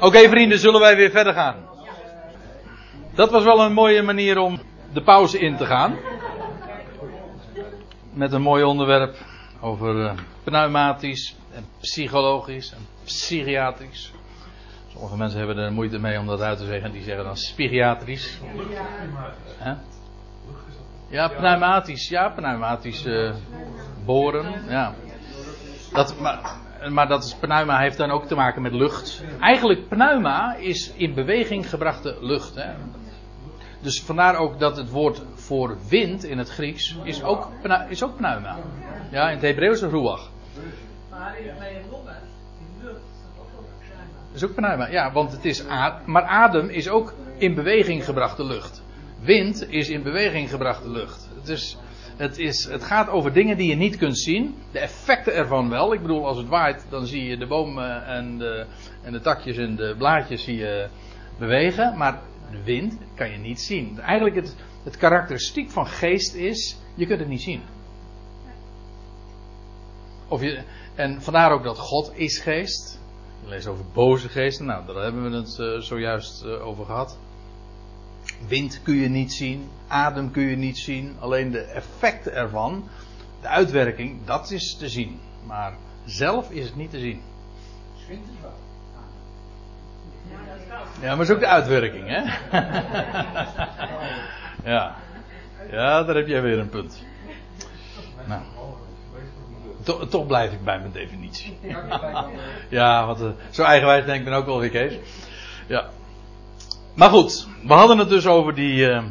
Oké vrienden, zullen wij weer verder gaan? Dat was wel een mooie manier om de pauze in te gaan. Met een mooi onderwerp over uh, pneumatisch en psychologisch en psychiatrisch. Sommige mensen hebben er moeite mee om dat uit te zeggen. Die zeggen dan psychiatrisch. Ja, pneumatisch. Ja, pneumatisch uh, boren. Ja. Dat, maar, maar dat is, pneuma heeft dan ook te maken met lucht. Eigenlijk pneuma is in beweging gebrachte lucht. Hè. Dus vandaar ook dat het woord voor wind in het Grieks is ook, is ook pneuma. Ja, in het Hebreeuws is ruach. Maar in lucht is ook pneuma. Ja, want het is adem. Maar adem is ook in beweging gebrachte lucht. Wind is in beweging gebrachte lucht. Het is het, is, het gaat over dingen die je niet kunt zien. De effecten ervan wel. Ik bedoel, als het waait, dan zie je de bomen en de, en de takjes en de blaadjes zie je bewegen. Maar de wind kan je niet zien. Eigenlijk het, het karakteristiek van geest is, je kunt het niet zien. Of je, en vandaar ook dat God is geest. Je leest over boze geesten. Nou, daar hebben we het uh, zojuist uh, over gehad. Wind kun je niet zien, adem kun je niet zien, alleen de effecten ervan, de uitwerking, dat is te zien. Maar zelf is het niet te zien. Ja, maar ook de uitwerking, hè? ja. Ja, daar heb jij weer een punt. Nou. Toch, blijf ik bij mijn definitie. ja, want uh, zo eigenwijs denk ik dan ook wel weer, Kees. Ja. Maar goed, we hadden het dus over die, uh,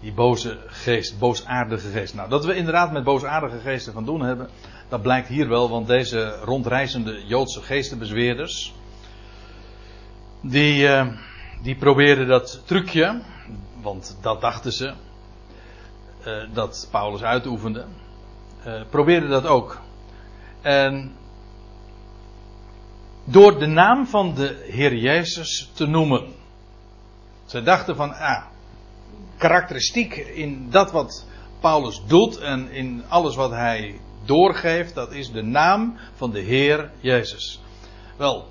die boze geest, boosaardige geest. Nou, dat we inderdaad met boosaardige geesten van doen hebben, dat blijkt hier wel, want deze rondreizende Joodse geestenbezweerders, die, uh, die probeerden dat trucje, want dat dachten ze, uh, dat Paulus uitoefende, probeerden dat ook. En door de naam van de Heer Jezus te noemen. Zij dachten van, ah, karakteristiek in dat wat Paulus doet en in alles wat hij doorgeeft, dat is de naam van de Heer Jezus. Wel,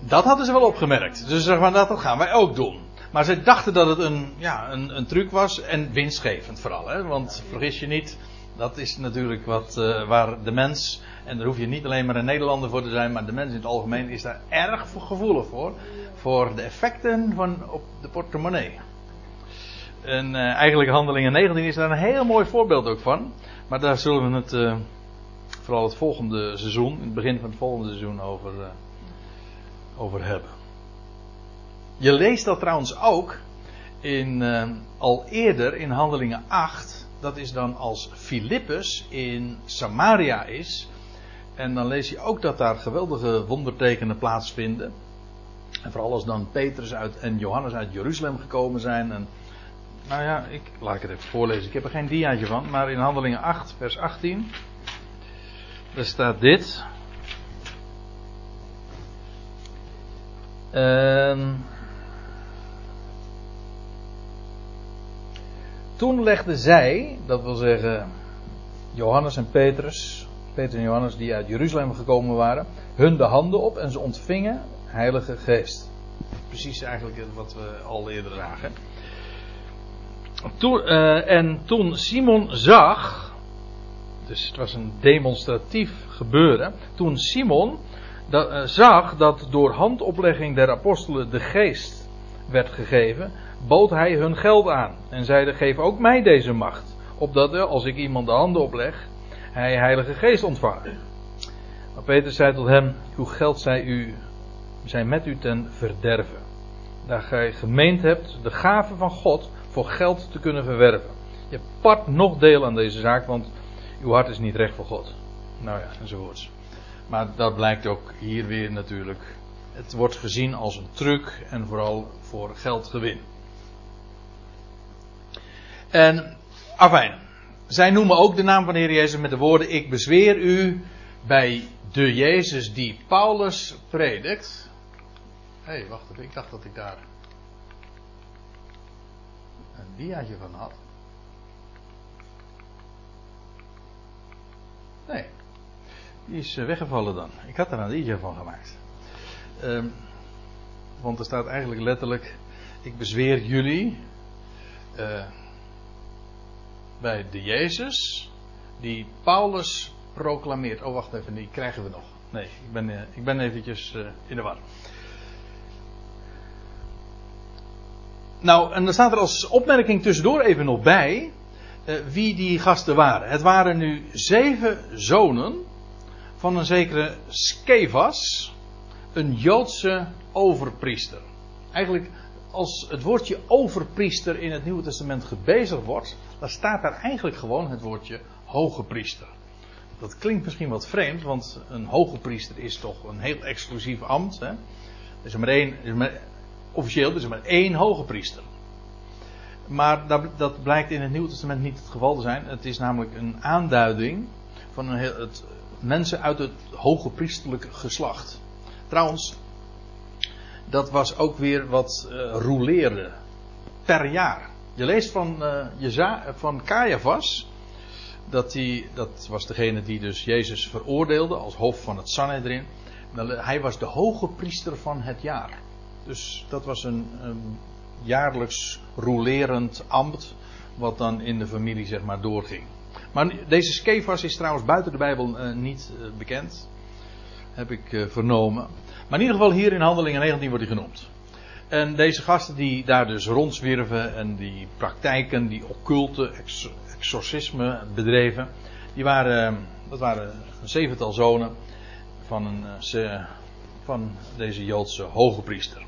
dat hadden ze wel opgemerkt. Dus zeg maar, dat gaan wij ook doen. Maar zij dachten dat het een, ja, een, een truc was en winstgevend vooral. Hè? Want vergis je niet, dat is natuurlijk wat, uh, waar de mens, en daar hoef je niet alleen maar een Nederlander voor te zijn, maar de mens in het algemeen is daar erg gevoelig voor. Voor de effecten van op de portemonnee. En uh, eigenlijk Handelingen 19 is daar een heel mooi voorbeeld ook van. Maar daar zullen we het uh, vooral het volgende seizoen, in het begin van het volgende seizoen, over, over hebben. Je leest dat trouwens ook in, al eerder in Handelingen 8 dat is dan als Filippus in Samaria is. En dan lees je ook dat daar geweldige wondertekenen plaatsvinden. En vooral als dan Petrus uit, en Johannes uit Jeruzalem gekomen zijn. En, nou ja, ik, laat het even voorlezen. Ik heb er geen diaatje van. Maar in Handelingen 8, vers 18. Daar staat dit. En Toen legden zij, dat wil zeggen Johannes en Petrus, Petrus en Johannes die uit Jeruzalem gekomen waren, hun de handen op en ze ontvingen Heilige Geest. Precies eigenlijk wat we al eerder zagen. Toen, uh, en toen Simon zag, dus het was een demonstratief gebeuren, toen Simon dat, uh, zag dat door handoplegging der apostelen de geest werd gegeven, bood hij hun geld aan en zeide: Geef ook mij deze macht, opdat als ik iemand de handen opleg, hij Heilige Geest ontvangt. Maar Peter zei tot hem: Uw geld zij, u, zij met u ten verderven. Daar gij gemeend hebt de gave van God voor geld te kunnen verwerven. Je part nog deel aan deze zaak, want uw hart is niet recht voor God. Nou ja, enzovoorts. Maar dat blijkt ook hier weer natuurlijk. Het wordt gezien als een truc en vooral voor geldgewin. En, afijn. Zij noemen ook de naam van de Heer Jezus met de woorden: Ik bezweer u bij de Jezus die Paulus predikt. Hé, hey, wacht even, ik dacht dat ik daar een diaatje van had. Nee, die is eh, weggevallen dan. Ik had er een diaatje van gemaakt. Ehm, want er staat eigenlijk letterlijk: Ik bezweer jullie uh, bij de Jezus die Paulus proclameert. Oh, wacht even, die krijgen we nog. Nee, ik ben, uh, ik ben eventjes uh, in de war. Nou, en er staat er als opmerking tussendoor even nog bij wie die gasten waren. Het waren nu zeven zonen van een zekere Skevas, een Joodse overpriester. Eigenlijk, als het woordje overpriester in het Nieuwe Testament gebezigd wordt, dan staat daar eigenlijk gewoon het woordje hoge priester. Dat klinkt misschien wat vreemd, want een hoge priester is toch een heel exclusief ambt. Hè? Er is maar één, er is maar, officieel er is maar één hoge priester. Maar dat, dat, blijkt in het Nieuwe Testament niet het geval te zijn. Het is namelijk een aanduiding van een heel, het, mensen uit het hoge priesterlijke geslacht. Trouwens, dat was ook weer wat uh, per jaar. Je leest van, uh, van Caiaphas, dat, die, dat was degene die dus Jezus veroordeelde als hoofd van het Sanhedrin. Hij was de hoge priester van het jaar. Dus dat was een, jaarlijks rolerend ambt, wat dan in de familie zeg maar doorging. Maar deze Skefas is trouwens buiten de Bijbel uh, niet bekend. Heb ik uh, vernomen. Maar in ieder geval hier in Handelingen 19 wordt hij genoemd. En deze gasten die daar dus rondzwierven en die praktijken, die occulte ex exorcisme bedreven, die waren, dat waren een zevental zonen van, een, van deze Joodse hoge priester.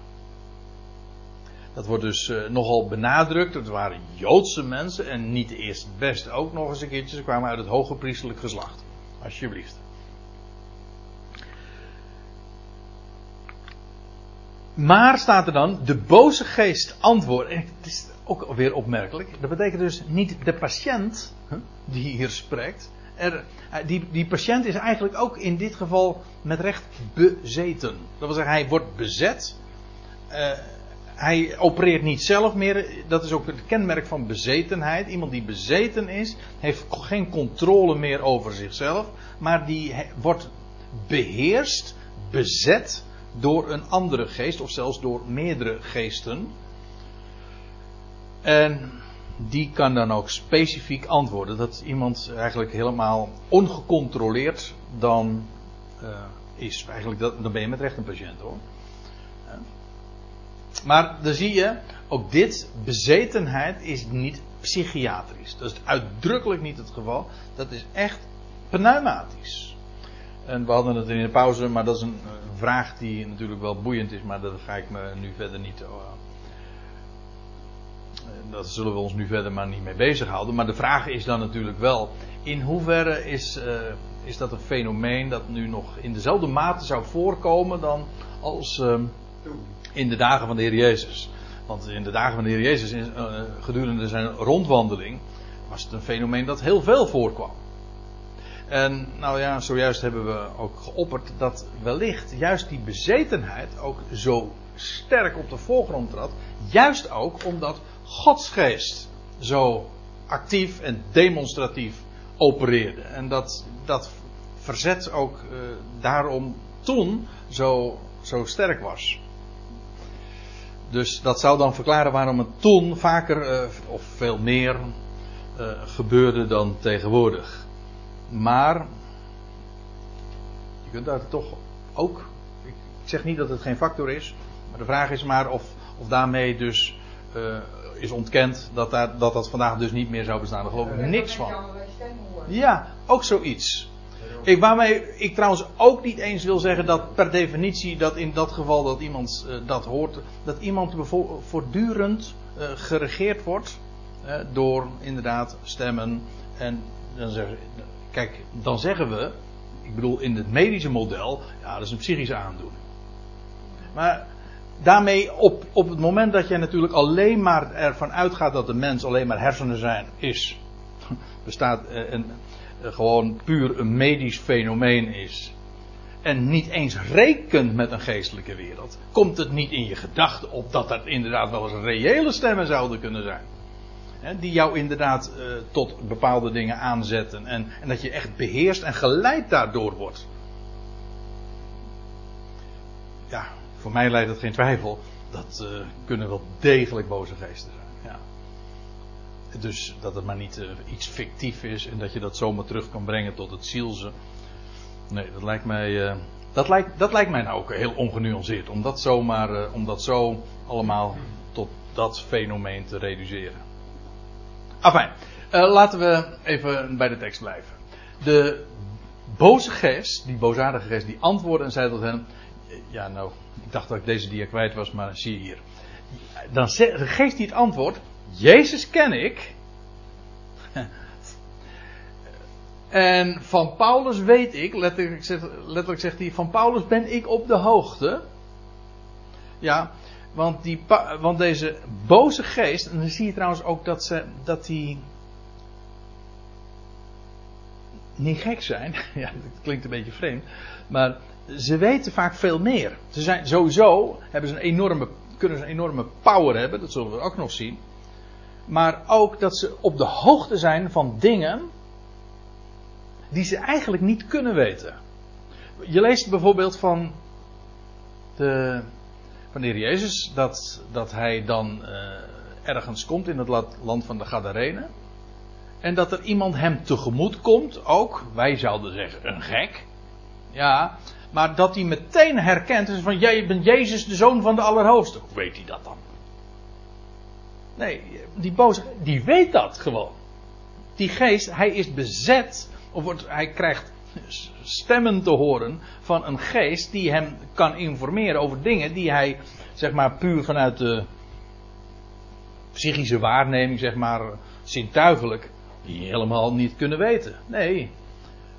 Dat wordt dus nogal benadrukt. Het waren Joodse mensen en niet eerst het beste ook nog eens een keertje. Ze kwamen uit het hoge priesterlijk geslacht. Alsjeblieft. Maar staat er dan, de boze geest antwoordt. En het is ook weer opmerkelijk. Dat betekent dus niet de patiënt die hier spreekt. Er, die, die patiënt is eigenlijk ook in dit geval met recht bezeten. Dat wil zeggen, hij wordt bezet. Uh, hij opereert niet zelf meer. Dat is ook het kenmerk van bezetenheid. Iemand die bezeten is, heeft geen controle meer over zichzelf. Maar die wordt beheerst, bezet door een andere geest. Of zelfs door meerdere geesten. En die kan dan ook specifiek antwoorden. Dat iemand eigenlijk helemaal ongecontroleerd dan uh, is. Eigenlijk dat, dan ben je met recht een patiënt hoor. Maar dan zie je, ook dit, bezetenheid is niet psychiatrisch. Dat is uitdrukkelijk niet het geval. Dat is echt pneumatisch. En we hadden het in de pauze, maar dat is een vraag die natuurlijk wel boeiend is, maar daar ga ik me nu verder niet. Uh, dat zullen we ons nu verder maar niet mee bezighouden. Maar de vraag is dan natuurlijk wel: in hoeverre is, uh, is dat een fenomeen dat nu nog in dezelfde mate zou voorkomen dan als. Uh, in de dagen van de Heer Jezus. Want in de dagen van de Heer Jezus, gedurende zijn rondwandeling, was het een fenomeen dat heel veel voorkwam. En nou ja, zojuist hebben we ook geopperd dat wellicht juist die bezetenheid ook zo sterk op de voorgrond trad. Juist ook omdat Gods geest zo actief en demonstratief opereerde. En dat, dat verzet ook uh, daarom toen zo, zo sterk was. Dus dat zou dan verklaren waarom het toen vaker uh, of veel meer uh, gebeurde dan tegenwoordig. Maar je kunt daar toch ook. Ik zeg niet dat het geen factor is, maar de vraag is maar of, of daarmee dus uh, is ontkend dat, daar, dat dat vandaag dus niet meer zou bestaan. Daar geloof ik niks van. Ja, ook zoiets. Ik, waarmee ik trouwens ook niet eens wil zeggen dat per definitie dat in dat geval dat iemand uh, dat hoort, dat iemand voortdurend uh, geregeerd wordt door inderdaad stemmen. En dan zeggen, kijk, dan zeggen we, ik bedoel in het medische model, ja, dat is een psychische aandoening. Maar daarmee op, op het moment dat je natuurlijk alleen maar ervan uitgaat dat de mens alleen maar hersenen zijn, is, bestaat een gewoon puur een medisch fenomeen is. En niet eens rekent met een geestelijke wereld. Komt het niet in je gedachten op dat dat inderdaad wel eens reële stemmen zouden kunnen zijn. Die jou inderdaad uh, tot bepaalde dingen aanzetten. En, en dat je echt beheerst en geleid daardoor wordt. Ja, voor mij leidt het geen twijfel. Dat uh, kunnen wel degelijk boze geesten zijn. Ja. Dus dat het maar niet uh, iets fictief is en dat je dat zomaar terug kan brengen tot het zielse. Nee, dat lijkt mij. Uh, dat, lijkt, dat lijkt mij nou ook heel ongenuanceerd. Om zomaar. om dat zo allemaal tot dat fenomeen te reduceren. Enfin, laten we even bij de tekst blijven. De boze geest, die boosaardige geest, die antwoordde en zei tot hen: Ja, nou, ik dacht dat ik deze dia kwijt was, maar zie je hier. Dan zegt de geest het antwoord: Jezus ken ik. En van Paulus weet ik, letterlijk zegt, letterlijk zegt hij: Van Paulus ben ik op de hoogte. Ja, want, die, want deze boze geest, en dan zie je trouwens ook dat, ze, dat die niet gek zijn. Ja, dat klinkt een beetje vreemd. Maar ze weten vaak veel meer. Ze zijn sowieso, hebben ze een enorme, kunnen ze een enorme power hebben. Dat zullen we ook nog zien. Maar ook dat ze op de hoogte zijn van dingen die ze eigenlijk niet kunnen weten. Je leest bijvoorbeeld van de, van Heer Jezus dat, dat hij dan uh, ergens komt in het land van de Gadarenen. En dat er iemand hem tegemoet komt, ook, wij zouden zeggen, een gek. Ja, maar dat hij meteen herkent, is van, jij bent Jezus, de zoon van de Allerhoogste. Hoe weet hij dat dan? Nee, die boze, die weet dat gewoon. Die geest, hij is bezet, of wordt, hij krijgt stemmen te horen van een geest die hem kan informeren over dingen die hij, zeg maar, puur vanuit de psychische waarneming, zeg maar, zintuigelijk, helemaal niet kunnen weten. Nee,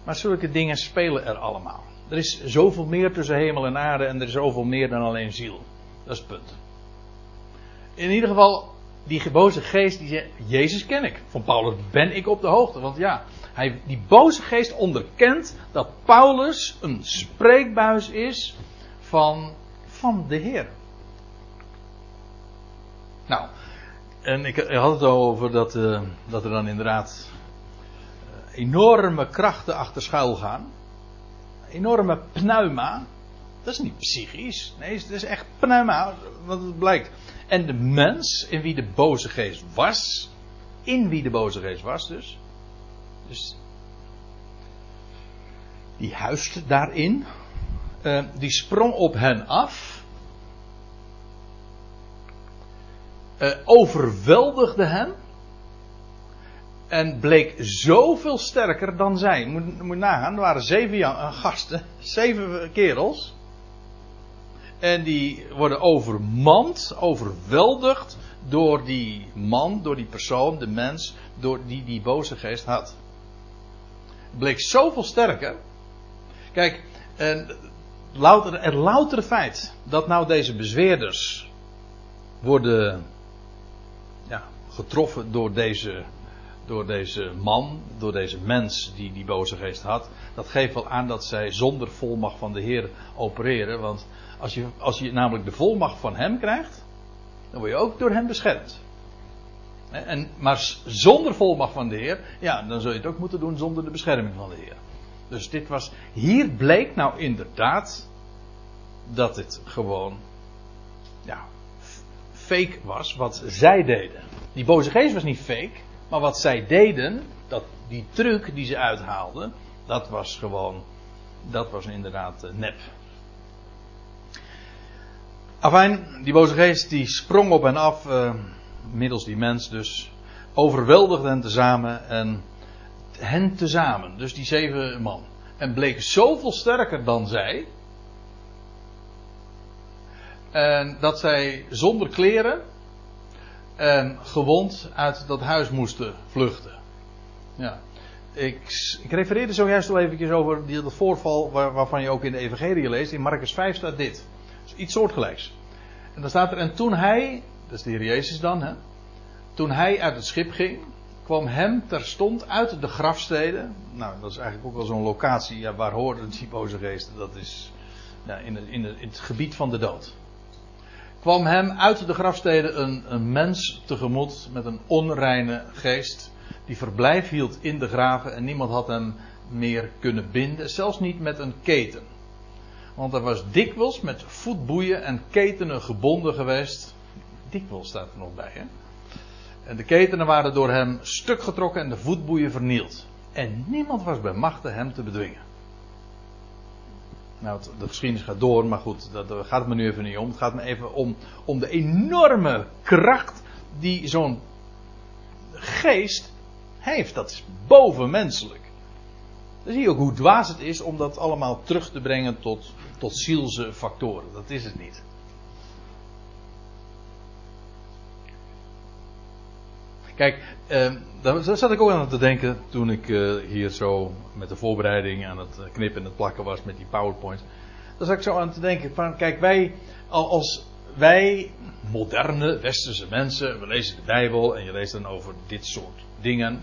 maar zulke dingen spelen er allemaal. Er is zoveel meer tussen hemel en aarde en er is zoveel meer dan alleen ziel. Dat is het punt. In ieder geval, die geboze geest, die zegt, Jezus ken ik. Van Paulus ben ik op de hoogte. Want ja, hij, die boze geest onderkent dat Paulus een spreekbuis is van, van de Heer. Nou, en ik, had het over dat, uh, dat er dan inderdaad uh, enorme krachten achter schuil gaan. Enorme pneuma. Dat is niet psychisch. Nee, het is echt pneuma, wat het blijkt. En de mens in wie de boze geest was. In wie de boze geest was dus. Dus. Die huist daarin. Uh, die sprong op hen af. uh, overweldigde hem. En bleek zoveel sterker dan zij. Moet, moet nagaan, er waren zeven uh, gasten, zeven kerels. En die worden overmand, overweldigd door die man, door die persoon, de mens, door die die boze geest had. Bleek zoveel sterker. Kijk, en louter, het loutere feit dat nou deze bezweerders worden getroffen door deze, door deze man, door deze mens die die boze geest had. Dat geeft wel aan dat zij zonder volmacht van de Heer opereren. Want als je, als je namelijk de volmacht van Hem krijgt, dan word je ook door Hem beschermd. En, maar zonder volmacht van de Heer, ja, dan zul je het ook moeten doen zonder de bescherming van de Heer. Dus dit was, hier bleek nou inderdaad dat het gewoon, ja, fake was wat zij deden. Die boze geest was niet fake, maar wat zij deden, dat, die truc die ze uithaalden, dat was gewoon, dat was inderdaad uh, nep. Afijn, die boze geest die sprong op hen af, uh, middels die mens dus, overweldigde hen tezamen en hen tezamen, dus die zeven man. En bleek zoveel sterker dan zij, en dat zij zonder kleren en gewond uit dat huis moesten vluchten. Ja. Ik, ik refereerde zojuist al eventjes over die, dat voorval waar, waarvan je ook in de Evangelie leest. In Marcus 5 staat dit. Dus iets soortgelijks. En dan staat er, en toen hij, dat is de Heer Jezus dan, hè, toen hij uit het schip ging, kwam hem terstond uit de grafsteden. Nou, dat is eigenlijk ook wel zo'n locatie, ja, waar hoorden die boze geesten? Dat is ja, in, in, in het gebied van de dood kwam hem uit de grafsteden een, een mens tegemoet met een onreine geest, die verblijf hield in de graven en niemand had hem meer kunnen binden, zelfs niet met een keten. Want hij was dikwijls met voetboeien en ketenen gebonden geweest. Dikwijls staat er nog bij, hè? En de ketenen waren door hem stuk getrokken en de voetboeien vernield. En niemand was bij machte hem te bedwingen. Nou, de geschiedenis gaat door, maar goed, daar gaat me nu even niet om. Het gaat me even om, om de enorme kracht die zo'n geest heeft. Dat is bovenmenselijk. Dan zie je ook hoe dwaas het is om dat allemaal terug te brengen tot, tot zielse factoren. Dat is het niet. Kijk, eh, daar zat ik ook aan te denken toen ik eh, hier zo met de voorbereiding aan het knippen en het plakken was met die PowerPoint. Daar zat ik zo aan te denken van, kijk, wij als wij moderne westerse mensen, we lezen de Bijbel en je leest dan over dit soort dingen,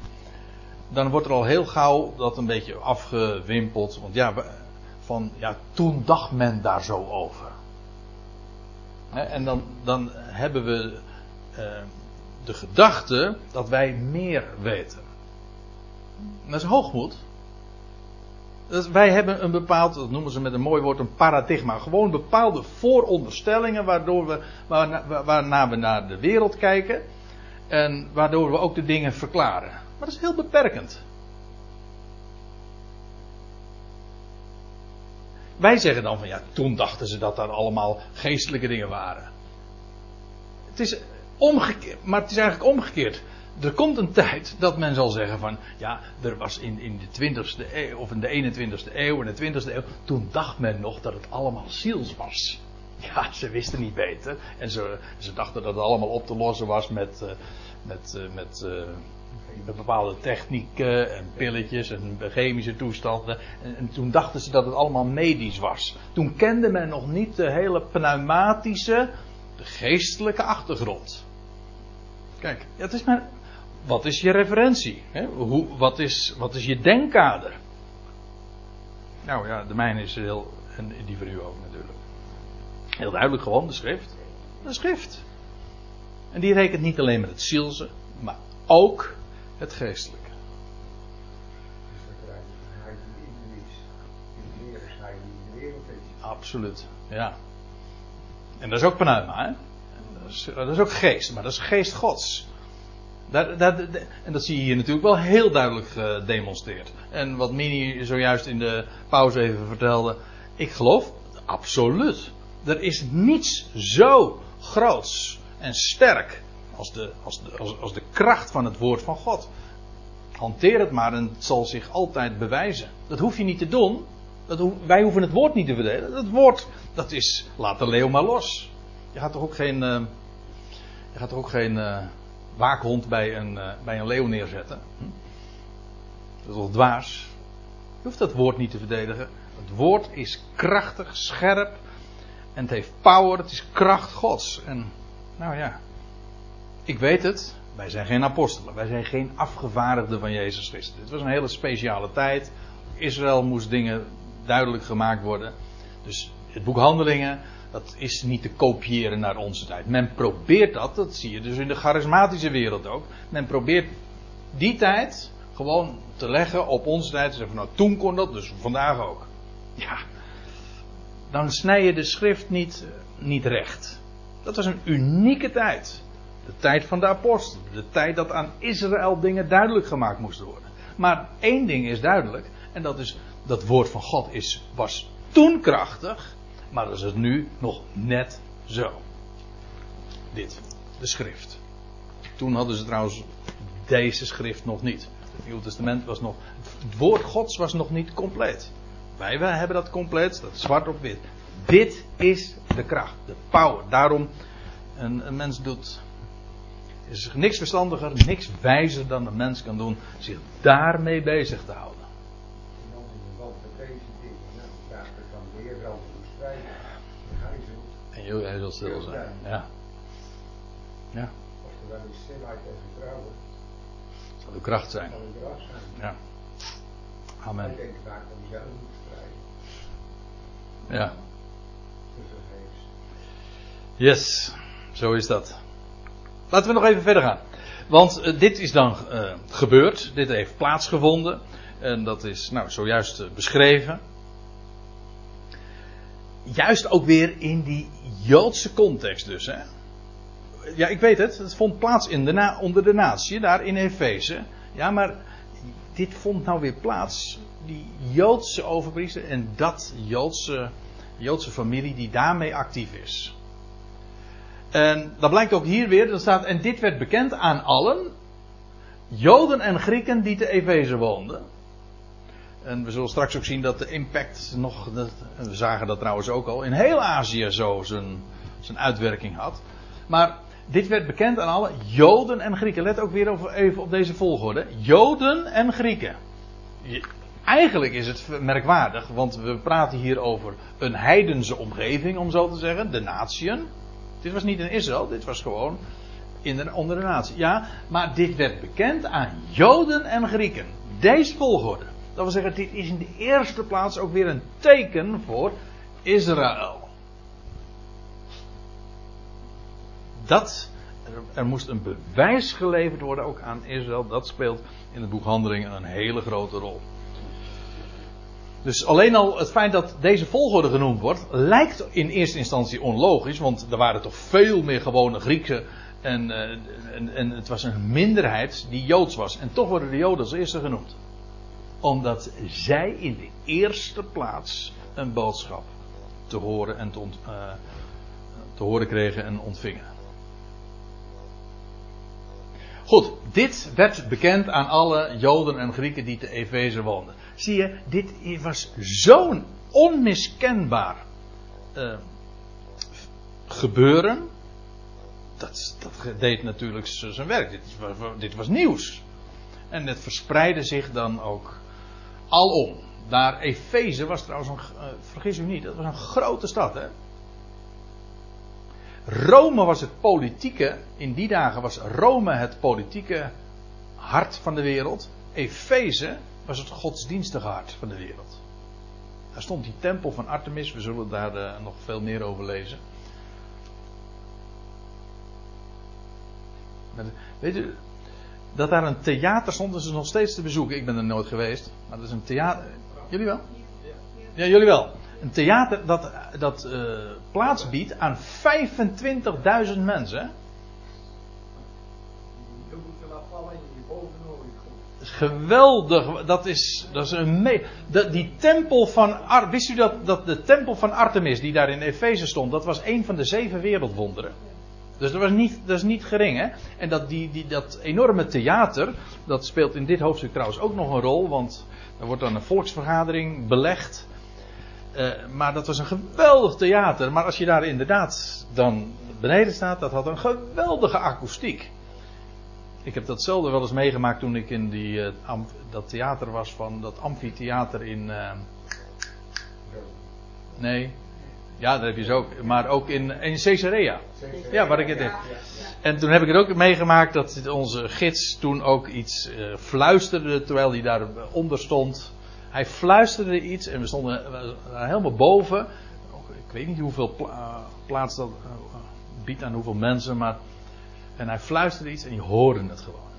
dan wordt er al heel gauw dat een beetje afgewimpeld. Want ja, van ja, toen dacht men daar zo over. En dan, dan hebben we eh, de gedachte dat wij meer weten. Dat is hoogmoed. Wij hebben een bepaald, dat noemen ze met een mooi woord, een paradigma. Gewoon bepaalde vooronderstellingen waardoor we, waarna we naar de wereld kijken. En waardoor we ook de dingen verklaren. Maar dat is heel beperkend. Wij zeggen dan van ja, toen dachten ze dat daar allemaal geestelijke dingen waren. Het is omgekeerd, maar het is eigenlijk omgekeerd. Er komt een tijd dat men zal zeggen van ja, er was in, in de 20ste eeuw of in de 21ste eeuw en de 20ste eeuw, toen dacht men nog dat het allemaal ziels was. Ja, ze wisten niet beter. En ze, ze dachten dat het allemaal op te lossen was met, uh, met, met uh, met bepaalde technieken en pilletjes en chemische toestanden. En, en, toen dachten ze dat het allemaal medisch was. Toen kende men nog niet de hele pneumatische, de geestelijke achtergrond. Kijk, het is maar. Wat is je referentie? Hè? Hoe, wat, is, wat is je denkkader? Nou ja, de mijne is heel. En die u ook natuurlijk. Heel duidelijk gewoon, de schrift. De schrift. En die rekent niet alleen met het zielse, maar ook het geestelijke. Absoluut, ja. En dat is ook pneuma, hè? Dat is, ook geest, maar dat is geest Gods. En dat zie je hier natuurlijk wel heel duidelijk gedemonstreerd. En wat Mini zojuist in de pauze even vertelde. Ik geloof, absoluut. Er is niets zo groots en sterk als de, als, de, als, als de kracht van het woord van God. Hanteer het maar en het zal zich altijd bewijzen. Dat hoef je niet te doen. Dat wij hoeven het woord niet te verdelen. Dat woord, dat is, laat de leeuw maar los. Je gaat toch ook geen, uh, je gaat toch ook geen uh, waakhond bij een, uh, bij een leeuw neerzetten. Hm? Dat is toch dwaas. Je hoeft dat woord niet te verdedigen. Het woord is krachtig, scherp. En het heeft power. Het is kracht gods. En nou ja, ik weet het, wij zijn geen apostelen, wij zijn geen afgevaardigden van Jezus Christus. Dit was een hele speciale tijd. Israël moest dingen duidelijk gemaakt worden. Dus het boek Handelingen, dat is niet te kopiëren naar onze tijd. Men probeert dat, dat zie je dus in de charismatische wereld ook. Men probeert die tijd gewoon te leggen op onze tijd. Ze zeggen van nou toen kon dat, dus vandaag ook. Ja, dan snij je de schrift niet, niet recht. Dat was een unieke tijd. De tijd van de apostelen. De tijd dat aan Israël dingen duidelijk gemaakt moesten worden. Maar één ding is duidelijk. En dat is dat woord van God is, was toen krachtig. Maar dat is het nu nog net zo. Dit. De schrift. Toen hadden ze trouwens deze schrift nog niet. Het Nieuwe Testament was nog. Het woord Gods was nog niet compleet. Wij, wij hebben dat compleet. Dat zwart op wit. Dit is de kracht. De power. Daarom. Een, een mens doet is niks verstandiger, niks wijzer dan een mens kan doen, zich daarmee bezig te houden. Hij zal stil zijn. Ja. Ja. Als er wel eens stilheid en vertrouwen. Zal uw kracht zijn. Zal uw kracht zijn. Ja. Amen. Ik denk vaak dat zelf moet strijden. Ja. Dus. Yes. Zo is dat. Laten we nog even verder gaan. Want uh, dit is dan uh, gebeurd. Dit heeft plaatsgevonden. En dat is nou zojuist uh, beschreven. Juist ook weer in die Joodse context dus. Hè? Ja, ik weet het. Het vond plaats in de na, onder de natie, daar in Efeze. Ja, maar dit vond nou weer plaats. Die Joodse overpriester en dat Joodse, Joodse familie die daarmee actief is. En dat blijkt ook hier weer. Er staat, en dit werd bekend aan allen. Joden en Grieken die te Efeze woonden. En we zullen straks ook zien dat de impact nog, we zagen dat trouwens ook al, in heel Azië zo zijn, zijn uitwerking had. Maar dit werd bekend aan alle Joden en Grieken. Let ook weer even op deze volgorde. Joden en Grieken. Eigenlijk is het merkwaardig, want we praten hier over een heidense omgeving, om zo te zeggen, de natieën. Dit was niet in Israël, dit was gewoon in de, onder de natie. Ja, maar dit werd bekend aan Joden en Grieken. Deze volgorde. Dat wil zeggen, dit is in de eerste plaats ook weer een teken voor Israël. Dat, er moest een bewijs geleverd worden ook aan Israël. Dat speelt in het boek Handelingen een hele grote rol. Dus alleen al het feit dat deze volgorde genoemd wordt, lijkt in eerste instantie onlogisch, want er waren toch veel meer gewone Grieken en, eh, en, en het was een minderheid die Joods was. En toch worden de Joden als eerste genoemd omdat zij in de eerste plaats een boodschap te horen, en te, ont, uh, te horen kregen en ontvingen. Goed, dit werd bekend aan alle Joden en Grieken die te Efeze woonden. Zie je, dit was zo'n onmiskenbaar uh, gebeuren. Dat, dat deed natuurlijk zijn werk. Dit, dit was nieuws. En het verspreidde zich dan ook alom. Daar Efeze was trouwens, een, vergis u niet, dat was een grote stad. Hè? Rome was het politieke, in die dagen was Rome het politieke hart van de wereld. Efeze was het godsdienstige hart van de wereld. Daar stond die tempel van Artemis, we zullen daar uh, nog veel meer over lezen. Weet u, dat daar een theater stond, dat is nog steeds te bezoeken. Ik ben er nooit geweest, maar dat is een theater. Jullie wel? Ja, jullie wel. Een theater dat, dat uh, plaats biedt aan 25.000 mensen. Geweldig, dat is, dat is een me Die tempel van Ar wist u dat, dat de tempel van Artemis, die daar in Efeze stond, dat was een van de zeven wereldwonderen. Dus dat, was niet, dat is niet gering, hè? En dat, die, die, dat enorme theater, dat speelt in dit hoofdstuk trouwens ook nog een rol, want er wordt dan een volksvergadering belegd. Uh, maar dat was een geweldig theater. Maar als je daar inderdaad dan beneden staat, dat had een geweldige akoestiek. Ik heb datzelfde wel eens meegemaakt toen ik in die, uh, dat theater was van dat amfitheater in. Uh, nee, ja, dat heb je zo ook. Maar ook in, in Caesarea. Ja, waar ik het heb. En toen heb ik het ook meegemaakt dat onze gids toen ook iets uh, fluisterde terwijl hij daaronder stond. Hij fluisterde iets en we stonden helemaal boven. Ik weet niet hoeveel pla uh, plaats dat biedt aan hoeveel mensen, maar. En hij fluisterde iets en je hoorde het gewoon.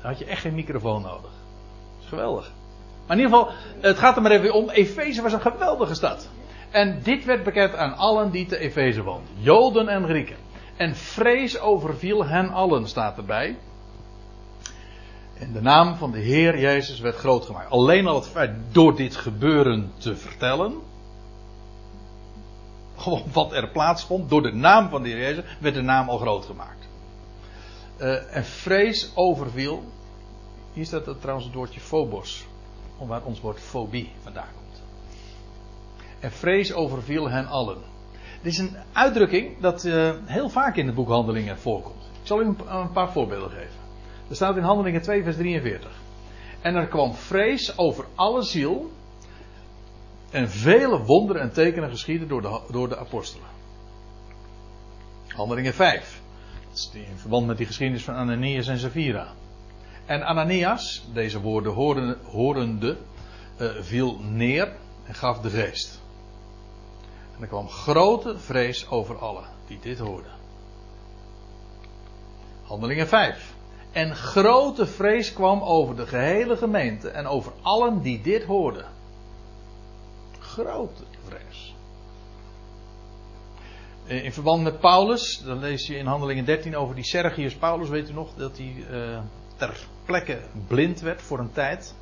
Dan had je echt geen microfoon nodig. Dat is geweldig. Maar in ieder geval, het gaat er maar even om. Efeze was een geweldige stad. En dit werd bekend aan allen die te Efeze woonden. Joden en Grieken. En vrees overviel hen allen, staat erbij. En de naam van de Heer Jezus werd groot gemaakt. Alleen al het feit door dit gebeuren te vertellen. Gewoon wat er plaatsvond. Door de naam van de Heer Jezus werd de naam al groot gemaakt. Uh, en vrees overviel. Hier staat er trouwens het woordje phobos. Waar ons woord fobie vandaan en vrees overviel hen allen. Dit is een uitdrukking dat uh, heel vaak in de boekhandelingen voorkomt. Ik zal u een, paar voorbeelden geven. Er staat in Handelingen 2, vers 43. En er kwam vrees over alle ziel. En vele wonderen en tekenen geschieden door de, door de apostelen. Handelingen 5. Dat is in verband met die geschiedenis van Ananias en Sapphira. En Ananias, deze woorden horende, uh, viel neer en gaf de geest. En er kwam grote vrees over allen die dit hoorden. Handelingen 5. En grote vrees kwam over de gehele gemeente en over allen die dit hoorden. Grote vrees. Eh, In verband met Paulus, dan lees je in Handelingen 13 over die Sergius Paulus, weet u nog, dat hij eh, ter plekke blind werd voor een tijd.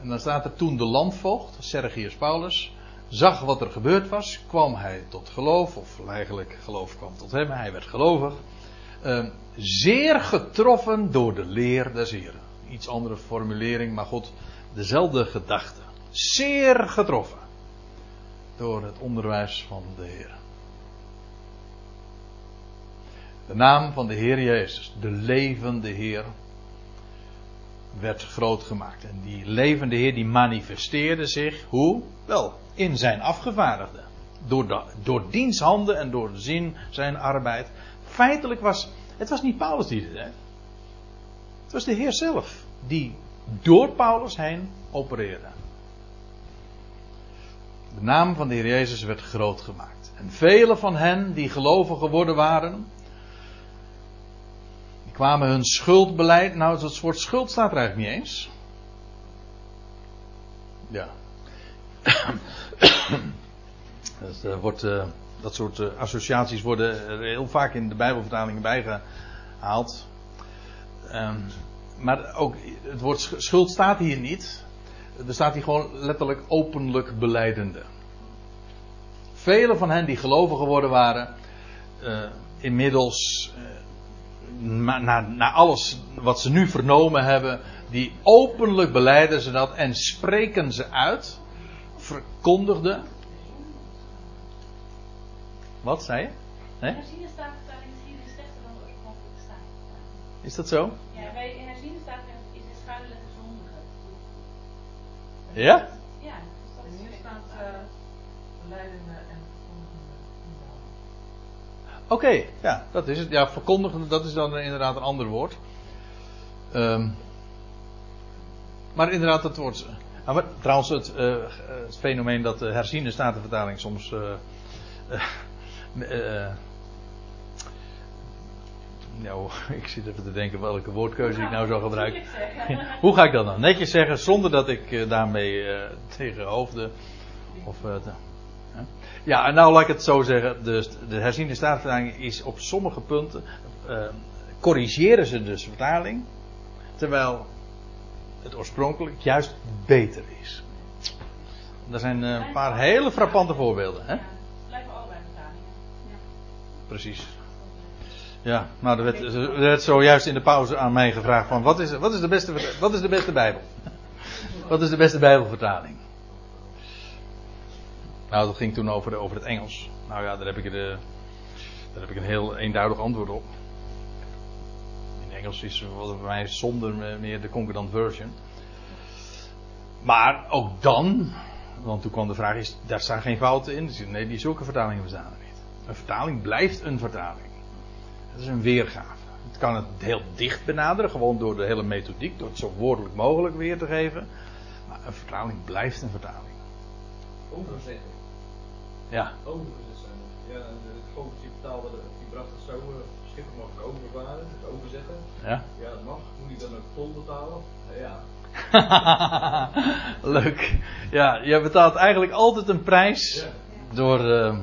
En dan staat er toen de landvoogd, Sergius Paulus, zag wat er gebeurd was, kwam hij tot geloof, of eigenlijk geloof kwam tot hem, hij werd gelovig. Eh, zeer getroffen door de leer des Heren. Iets andere formulering, maar goed, dezelfde gedachte. Zeer getroffen door het onderwijs van de Heer. De naam van de Heer Jezus, de levende Heer, werd groot gemaakt. En die levende Heer die manifesteerde zich, hoe? Wel, in zijn afgevaardigde. Door, de, door diens handen en door zin zijn arbeid. Feitelijk was, het was niet Paulus die dit deed. Het was de Heer zelf die door Paulus heen opereerde. De naam van de Heer Jezus werd groot gemaakt. En vele van hen die geloven geworden waren, kwamen hun schuldbeleid. Nou, dat woord schuld staat er eigenlijk niet eens. Ja. dat, uh, wordt, uh, dat soort uh, associaties worden er heel vaak in de Bijbelvertalingen bijgehaald. Um, maar ook het woord schuld staat hier niet. Er staat hier gewoon letterlijk openlijk beleidende. Velen van hen die geloven geworden waren, inmiddels, na, na, alles wat ze nu vernomen hebben, die openlijk beleiden ze dat en spreken ze uit, verkondigden. Wat zei je? Nee? Herziene staat misschien is slechter dan de oorspronkelijke staat. Is dat zo? Ja, bij herziene staat is de schuilletter zondige. Ja? Ja, dus dat En is hier staat uh, leidende en. Oké, okay, ja, dat is het. Ja, verkondigende, dat is dan inderdaad een ander woord. Um, maar inderdaad, dat woord. Ah, maar, trouwens, het, uh, het, fenomeen dat de herziene statenvertaling soms. Uh, nou, ik zit even te denken welke woordkeuze ik nou zou gebruiken. Hoe ga ik dat nou netjes zeggen zonder dat ik uh, daarmee uh, tegen hoofden. Of, uh, ja, en nou laat ik het zo zeggen. De, de herziende staatvertaling is op sommige punten. corrigeren ze dus vertaling. Terwijl het oorspronkelijk juist beter is. Er zijn een paar hele frappante voorbeelden. Hè? Blijven allebei vertalingen. Ja. Precies. Ja, nou, er werd, er werd zojuist in de pauze aan mij gevraagd van wat is, wat is, de, beste, wat is de beste Bijbel? wat is de beste Bijbelvertaling? Nou, dat ging toen over, over het Engels. Nou ja, daar heb, ik de, daar heb ik een heel eenduidig antwoord op. In Engels is voor mij zonder meer de Concordant Version. Maar ook dan, want toen kwam de vraag, is, daar staan geen fouten in. Nee, die zulke vertalingen bestaan er niet. Een vertaling blijft een vertaling. Het is een weergave. Het kan het heel dicht benaderen, gewoon door de hele methodiek, door het zo woordelijk mogelijk weer te geven. Maar een vertaling blijft een vertaling. Overzetten. Ja. Overgezet zijn. Ja, het gootje vertaalde, die bracht het zo, uh, schipper mag ik overvaren, dus overzetten. Ja. Ja, dat mag. Moet ik dan ook vol betalen? Ja. Leuk. Ja, je betaalt eigenlijk altijd een prijs Ja. door uh,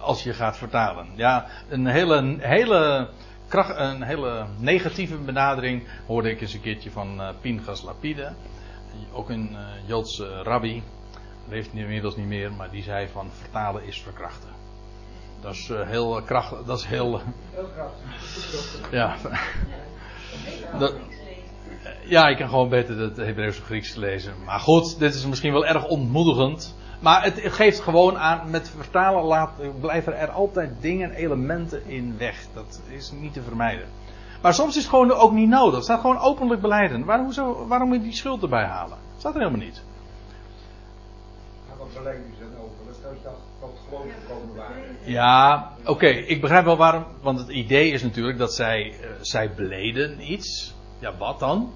als je gaat vertalen. Ja, een hele, hele, kracht, een hele negatieve benadering hoorde ik eens een keertje van uh, Pinchas Lapide. Ook een uh, Joodse rabbi. Leeft inmiddels niet meer, maar die zei van vertalen is verkrachten. Dat is uh, heel krachtig. Dat is heel. Heel krachtig. ja. Dat, ja, ik kan gewoon beter het Hebreeuws of Grieks lezen. Maar goed, dit is misschien wel erg ontmoedigend. Maar het geeft gewoon aan, met vertalen laat, blijven er altijd dingen, elementen in weg. Dat is niet te vermijden. Maar soms is het gewoon ook niet nodig. Het staat gewoon openlijk beleiden. Waar, hoezo, waarom moet je die schuld erbij halen? Dat staat er helemaal niet. Over? Dat. Ja, oké, ik begrijp wel waarom. Want het idee is natuurlijk dat zij, uh, zij beleden iets. Ja, wat dan?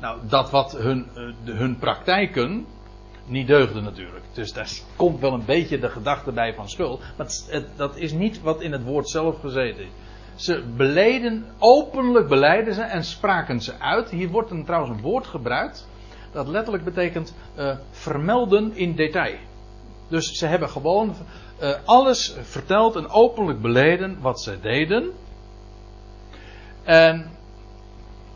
Nou, dat wat hun, uh, hun praktijken niet deugde natuurlijk. Dus daar komt wel een beetje de gedachte bij van schuld. Maar dat is niet wat in het woord zelf gezeten is. Ze beleden, openlijk beleiden ze en spraken ze uit. Hier wordt een, trouwens een woord gebruikt. Dat letterlijk betekent uh, vermelden in detail. Dus ze hebben gewoon eh, alles verteld en openlijk beleden wat zij deden. En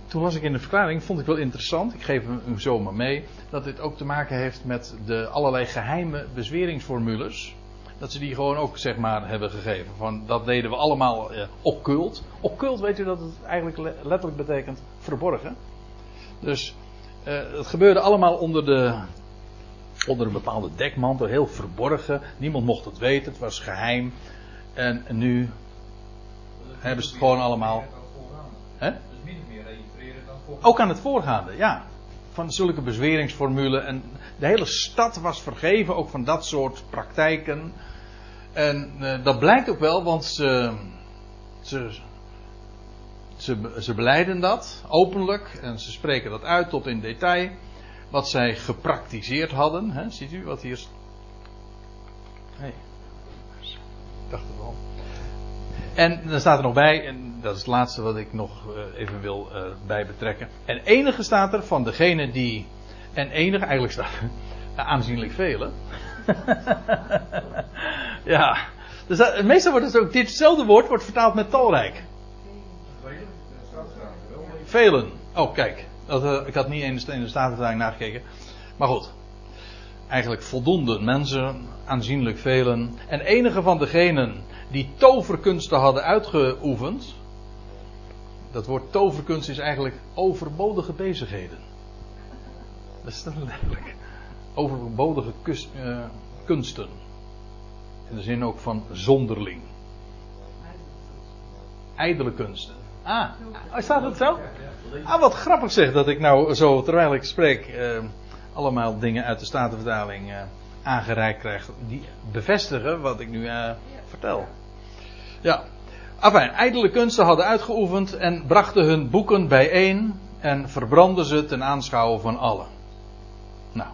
toen las ik in de verklaring, vond ik wel interessant, ik geef hem zomaar mee, dat dit ook te maken heeft met de allerlei geheime bezweringsformules. Dat ze die gewoon ook zeg maar hebben gegeven. Van dat deden we allemaal eh, occult. Occult, weet u dat het eigenlijk le- letterlijk betekent verborgen. Dus eh, het gebeurde allemaal onder de onder een bepaalde dekmantel, heel verborgen. Niemand mocht het weten, het was geheim. En nu hebben ze het gewoon allemaal. Hè? Dus meer dan. Ook aan het voorgaande, ja. Van zulke bezweringsformulen. En de hele stad was vergeven, ook van dat soort praktijken. En eh, dat blijkt ook wel, want ze, ze, ze beleiden dat openlijk. En ze spreken dat uit tot in detail. Wat zij gepraktiseerd hadden. Hè? Ziet u wat hier. Nee. Ik dacht het wel. En dan staat er nog bij, en dat is het laatste wat ik nog eh, even wil eh, bij betrekken. En enige staat er van degene die. En enige, eigenlijk staat er aanzienlijk vele. ja. Dus dat, meestal wordt ook, ditzelfde woord wordt vertaald met talrijk. Velen. Oh, kijk. Dat, eh, ik had niet in de, in de nagekeken. Maar goed. Eigenlijk voldoende mensen, aanzienlijk velen. En enige van degenen die toverkunsten hadden uitgeoefend. Dat woord toverkunst is eigenlijk overbodige bezigheden. Dat is dan. Overbodige eh, kunsten. In de zin ook van zonderling. Ijdele kunsten. Ah, ah, staat het zo? Ah, wat grappig zeg dat ik nou zo, terwijl ik spreek, eh, allemaal dingen uit de Statenvertaling eh, aangereikt krijg. Die bevestigen wat ik nu eh, vertel. Ja. Afijn, ijdele kunsten hadden uitgeoefend en brachten hun boeken bijeen en verbrandden ze ten aanschouwen van allen. Nou,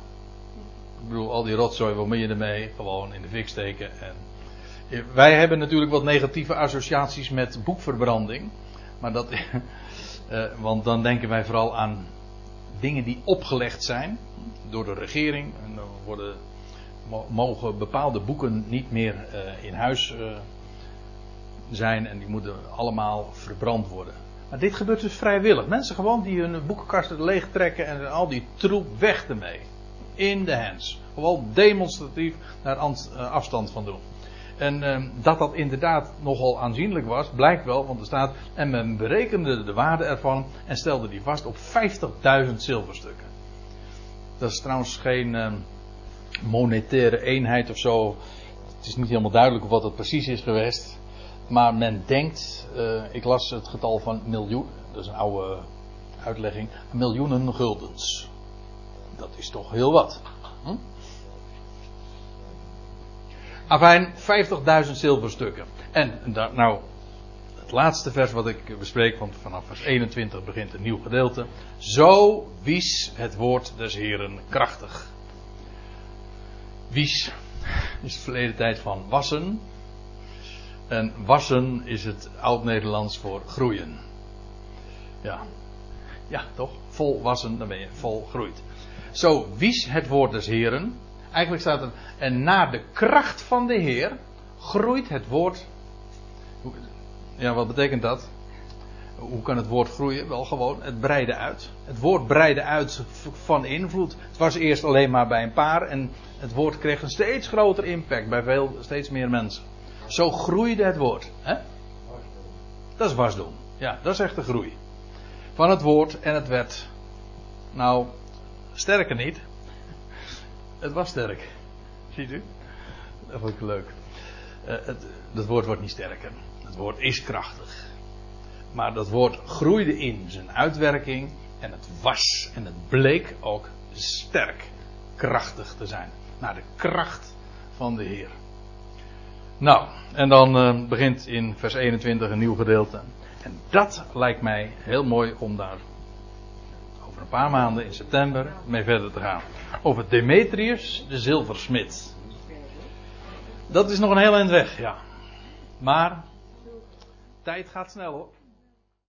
ik bedoel, al die rotzooi, wat moet je ermee? Gewoon in de fik steken. En wij hebben natuurlijk wat negatieve associaties met boekverbranding. Maar dat, eh, want dan denken wij vooral aan dingen die opgelegd zijn door de regering. En dan worden, mo- mogen bepaalde boeken niet meer eh, in huis eh, zijn en die moeten allemaal verbrand worden. Maar dit gebeurt dus vrijwillig. Mensen gewoon die hun boekenkasten leeg trekken en al die troep weg ermee. In de hands. Gewoon demonstratief eh, afstand van doen. En ehm, dat dat inderdaad nogal aanzienlijk was, blijkt wel, want er staat. En men berekende de waarde ervan en stelde die vast op 50.000 zilverstukken. Dat is trouwens geen ehm, monetaire eenheid of zo. Het is niet helemaal duidelijk wat het precies is geweest. Maar men denkt, eh, ik las het getal van miljoen, dat is een oude uitlegging, miljoenen guldens. Dat is toch heel wat. Hm? Afijn, 50.000 zilverstukken. En nou, het laatste vers wat ik bespreek, want vanaf vers 21 begint een nieuw gedeelte. Zo wies het woord des Heren krachtig. Wies is de verleden tijd van wassen. En wassen is het oud-Nederlands voor groeien. Ja. Ja, toch? Vol wassen, dan ben je vol groeit. Zo wies het woord des Heren. Eigenlijk staat er, en naar de kracht van de Heer groeit het woord. Ja, wat betekent dat? Hoe kan het woord groeien? Wel gewoon, het breidde uit. Het woord breidde uit van invloed. Het was eerst alleen maar bij een paar en het woord kreeg een steeds groter impact bij veel, steeds meer mensen. Zo groeide het woord. Hè? Dat is wasdom. Ja, dat is echt de groei. Van het woord en het werd. Nou, sterker niet. Het was sterk. Ziet u? Dat vond ik leuk. Uh, het, dat woord wordt niet sterker. Het woord is krachtig. Maar dat woord groeide in zijn uitwerking. En het was en het bleek ook sterk krachtig te zijn. Naar de kracht van de Heer. Nou, en dan uh, begint in vers 21 een nieuw gedeelte. En dat lijkt mij heel mooi om daar een paar maanden in september mee verder te gaan. Over Demetrius, de zilversmid. Dat is nog een heel eind weg, ja. Maar tijd gaat snel hoor.